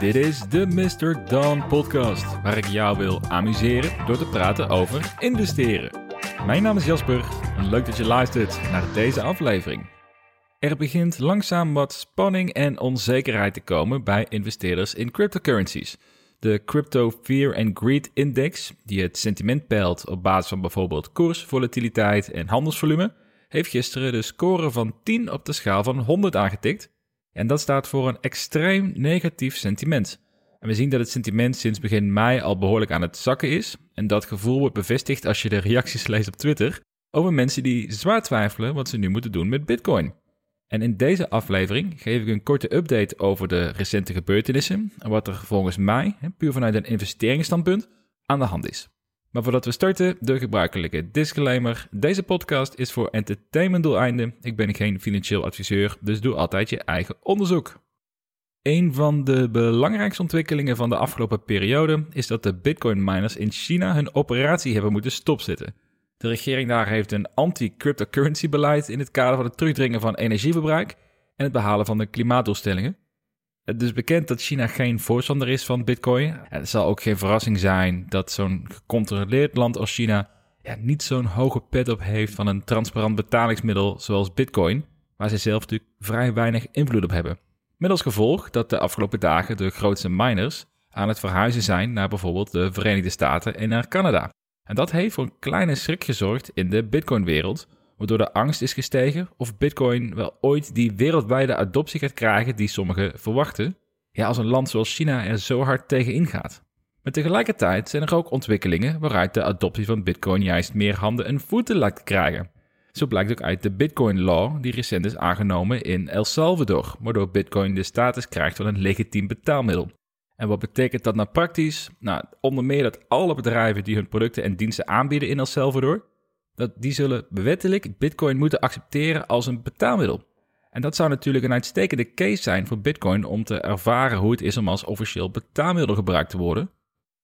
Dit is de Mr. Dawn podcast, waar ik jou wil amuseren door te praten over investeren. Mijn naam is Jasper en leuk dat je luistert naar deze aflevering. Er begint langzaam wat spanning en onzekerheid te komen bij investeerders in cryptocurrencies. De Crypto Fear and Greed Index, die het sentiment peilt op basis van bijvoorbeeld koers, volatiliteit en handelsvolume, heeft gisteren de score van 10 op de schaal van 100 aangetikt. En dat staat voor een extreem negatief sentiment. En we zien dat het sentiment sinds begin mei al behoorlijk aan het zakken is. En dat gevoel wordt bevestigd als je de reacties leest op Twitter over mensen die zwaar twijfelen wat ze nu moeten doen met Bitcoin. En in deze aflevering geef ik een korte update over de recente gebeurtenissen en wat er volgens mij, puur vanuit een investeringsstandpunt, aan de hand is. Maar voordat we starten, de gebruikelijke disclaimer. Deze podcast is voor entertainmentdoeleinden. Ik ben geen financieel adviseur, dus doe altijd je eigen onderzoek. Een van de belangrijkste ontwikkelingen van de afgelopen periode is dat de Bitcoin miners in China hun operatie hebben moeten stopzetten. De regering daar heeft een anti-cryptocurrency beleid in het kader van het terugdringen van energieverbruik en het behalen van de klimaatdoelstellingen. Het is bekend dat China geen voorstander is van Bitcoin. het zal ook geen verrassing zijn dat zo'n gecontroleerd land als China ja, niet zo'n hoge pet op heeft van een transparant betalingsmiddel zoals Bitcoin, waar ze zelf natuurlijk vrij weinig invloed op hebben. Met als gevolg dat de afgelopen dagen de grootste miners aan het verhuizen zijn naar bijvoorbeeld de Verenigde Staten en naar Canada. En dat heeft voor een kleine schrik gezorgd in de Bitcoin-wereld, waardoor de angst is gestegen of Bitcoin wel ooit die wereldwijde adoptie gaat krijgen die sommigen verwachten. Ja, als een land zoals China er zo hard tegen ingaat. Maar tegelijkertijd zijn er ook ontwikkelingen waaruit de adoptie van Bitcoin juist meer handen en voeten te krijgen. Zo blijkt ook uit de Bitcoin Law, die recent is aangenomen in El Salvador, waardoor Bitcoin de status krijgt van een legitiem betaalmiddel. En wat betekent dat nou praktisch? Nou, onder meer dat alle bedrijven die hun producten en diensten aanbieden in El Salvador, dat die zullen wettelijk Bitcoin moeten accepteren als een betaalmiddel. En dat zou natuurlijk een uitstekende case zijn voor Bitcoin om te ervaren hoe het is om als officieel betaalmiddel gebruikt te worden.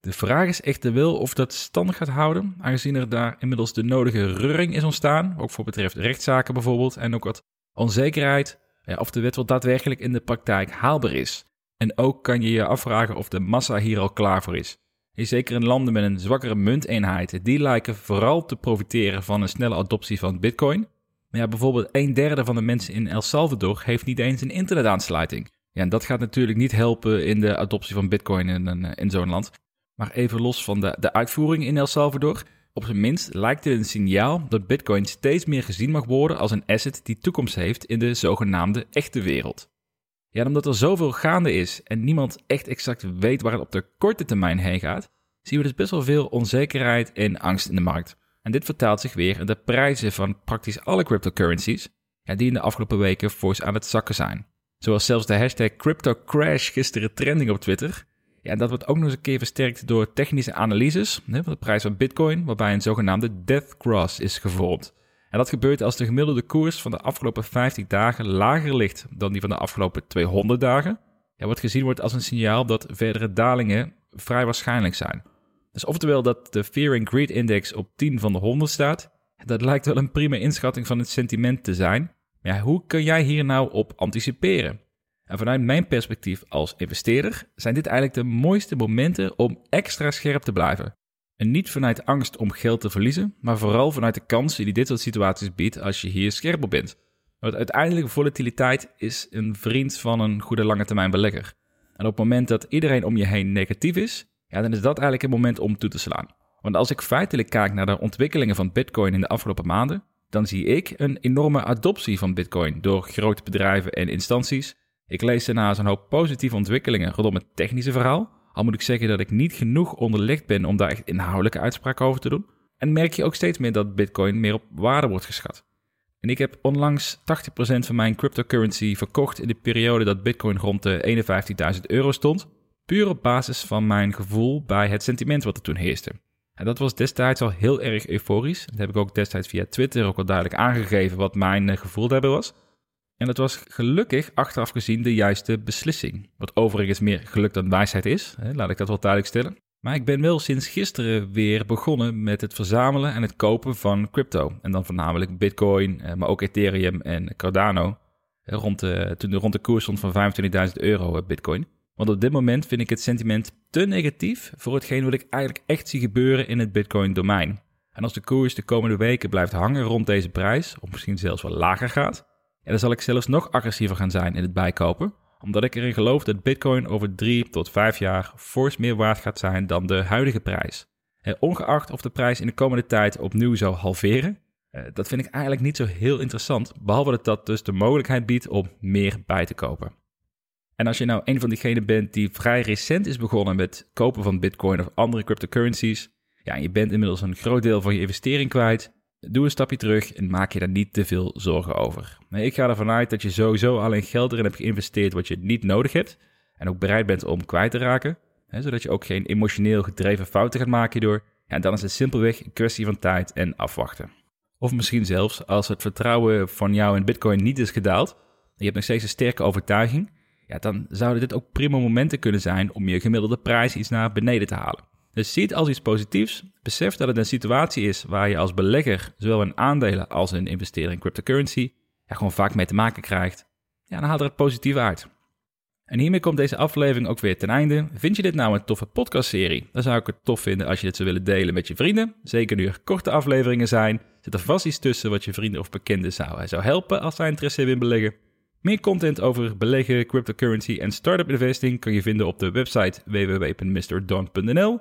De vraag is echter wel of dat stand gaat houden, aangezien er daar inmiddels de nodige reuring is ontstaan, ook voor betreft rechtszaken bijvoorbeeld, en ook wat onzekerheid of de wet wel daadwerkelijk in de praktijk haalbaar is. En ook kan je je afvragen of de massa hier al klaar voor is. Zeker in landen met een zwakkere munteenheid, die lijken vooral te profiteren van een snelle adoptie van Bitcoin. Maar ja, bijvoorbeeld een derde van de mensen in El Salvador heeft niet eens een internetaansluiting. Ja, en dat gaat natuurlijk niet helpen in de adoptie van Bitcoin in, in zo'n land. Maar even los van de, de uitvoering in El Salvador, op zijn minst lijkt het een signaal dat Bitcoin steeds meer gezien mag worden als een asset die toekomst heeft in de zogenaamde echte wereld. Ja, omdat er zoveel gaande is en niemand echt exact weet waar het op de korte termijn heen gaat, zien we dus best wel veel onzekerheid en angst in de markt. En dit vertaalt zich weer in de prijzen van praktisch alle cryptocurrencies, die in de afgelopen weken fors aan het zakken zijn. Zoals zelfs de hashtag CryptoCrash gisteren trending op Twitter. Ja, dat wordt ook nog eens een keer versterkt door technische analyses van de prijs van Bitcoin, waarbij een zogenaamde death cross is gevormd. En dat gebeurt als de gemiddelde koers van de afgelopen 50 dagen lager ligt dan die van de afgelopen 200 dagen. Ja, wat gezien wordt als een signaal dat verdere dalingen vrij waarschijnlijk zijn. Dus oftewel dat de Fear and Greed Index op 10 van de 100 staat, dat lijkt wel een prima inschatting van het sentiment te zijn. Maar ja, hoe kun jij hier nou op anticiperen? En vanuit mijn perspectief als investeerder zijn dit eigenlijk de mooiste momenten om extra scherp te blijven. En niet vanuit angst om geld te verliezen, maar vooral vanuit de kansen die dit soort situaties biedt als je hier scherp op bent. Want uiteindelijk volatiliteit is een vriend van een goede lange termijn belegger. En op het moment dat iedereen om je heen negatief is, ja, dan is dat eigenlijk het moment om toe te slaan. Want als ik feitelijk kijk naar de ontwikkelingen van Bitcoin in de afgelopen maanden, dan zie ik een enorme adoptie van Bitcoin door grote bedrijven en instanties. Ik lees daarnaast een hoop positieve ontwikkelingen rondom het technische verhaal, al moet ik zeggen dat ik niet genoeg onderlegd ben om daar echt inhoudelijke uitspraken over te doen. En merk je ook steeds meer dat Bitcoin meer op waarde wordt geschat. En ik heb onlangs 80% van mijn cryptocurrency verkocht in de periode dat Bitcoin rond de 51.000 euro stond. Puur op basis van mijn gevoel bij het sentiment wat er toen heerste. En dat was destijds al heel erg euforisch. Dat heb ik ook destijds via Twitter ook al duidelijk aangegeven wat mijn eh, gevoel daarbij was. En dat was gelukkig achteraf gezien de juiste beslissing. Wat overigens meer geluk dan wijsheid is, hè, laat ik dat wel duidelijk stellen. Maar ik ben wel sinds gisteren weer begonnen met het verzamelen en het kopen van crypto. En dan voornamelijk Bitcoin, eh, maar ook Ethereum en Cardano. rond de, toen de rond de koers stond van 25.000 euro bitcoin. Want op dit moment vind ik het sentiment te negatief voor hetgeen wat ik eigenlijk echt zie gebeuren in het bitcoin-domein. En als de koers de komende weken blijft hangen rond deze prijs, of misschien zelfs wel lager gaat, ja, dan zal ik zelfs nog agressiever gaan zijn in het bijkopen, omdat ik erin geloof dat bitcoin over drie tot vijf jaar fors meer waard gaat zijn dan de huidige prijs. ongeacht of de prijs in de komende tijd opnieuw zou halveren, eh, dat vind ik eigenlijk niet zo heel interessant, behalve dat dat dus de mogelijkheid biedt om meer bij te kopen. En als je nou een van diegenen bent die vrij recent is begonnen met kopen van bitcoin of andere cryptocurrencies, ja, en je bent inmiddels een groot deel van je investering kwijt, doe een stapje terug en maak je daar niet te veel zorgen over. Ik ga ervan uit dat je sowieso alleen geld erin hebt geïnvesteerd wat je niet nodig hebt en ook bereid bent om kwijt te raken, zodat je ook geen emotioneel gedreven fouten gaat maken hierdoor. Ja, dan is het simpelweg een kwestie van tijd en afwachten. Of misschien zelfs als het vertrouwen van jou in Bitcoin niet is gedaald, en je hebt nog steeds een sterke overtuiging, ja, dan zouden dit ook prima momenten kunnen zijn om je gemiddelde prijs iets naar beneden te halen. Dus zie het als iets positiefs. Besef dat het een situatie is waar je als belegger zowel in aandelen als in investering in cryptocurrency ja, gewoon vaak mee te maken krijgt. Ja, dan haalt er het positief uit. En hiermee komt deze aflevering ook weer ten einde. Vind je dit nou een toffe podcastserie? Dan zou ik het tof vinden als je dit zou willen delen met je vrienden. Zeker nu er korte afleveringen zijn. Zit er vast iets tussen wat je vrienden of bekenden zou, zou helpen als zij interesse hebben in beleggen. Meer content over beleggen, cryptocurrency en startup investing kun je vinden op de website www.mrdon.nl.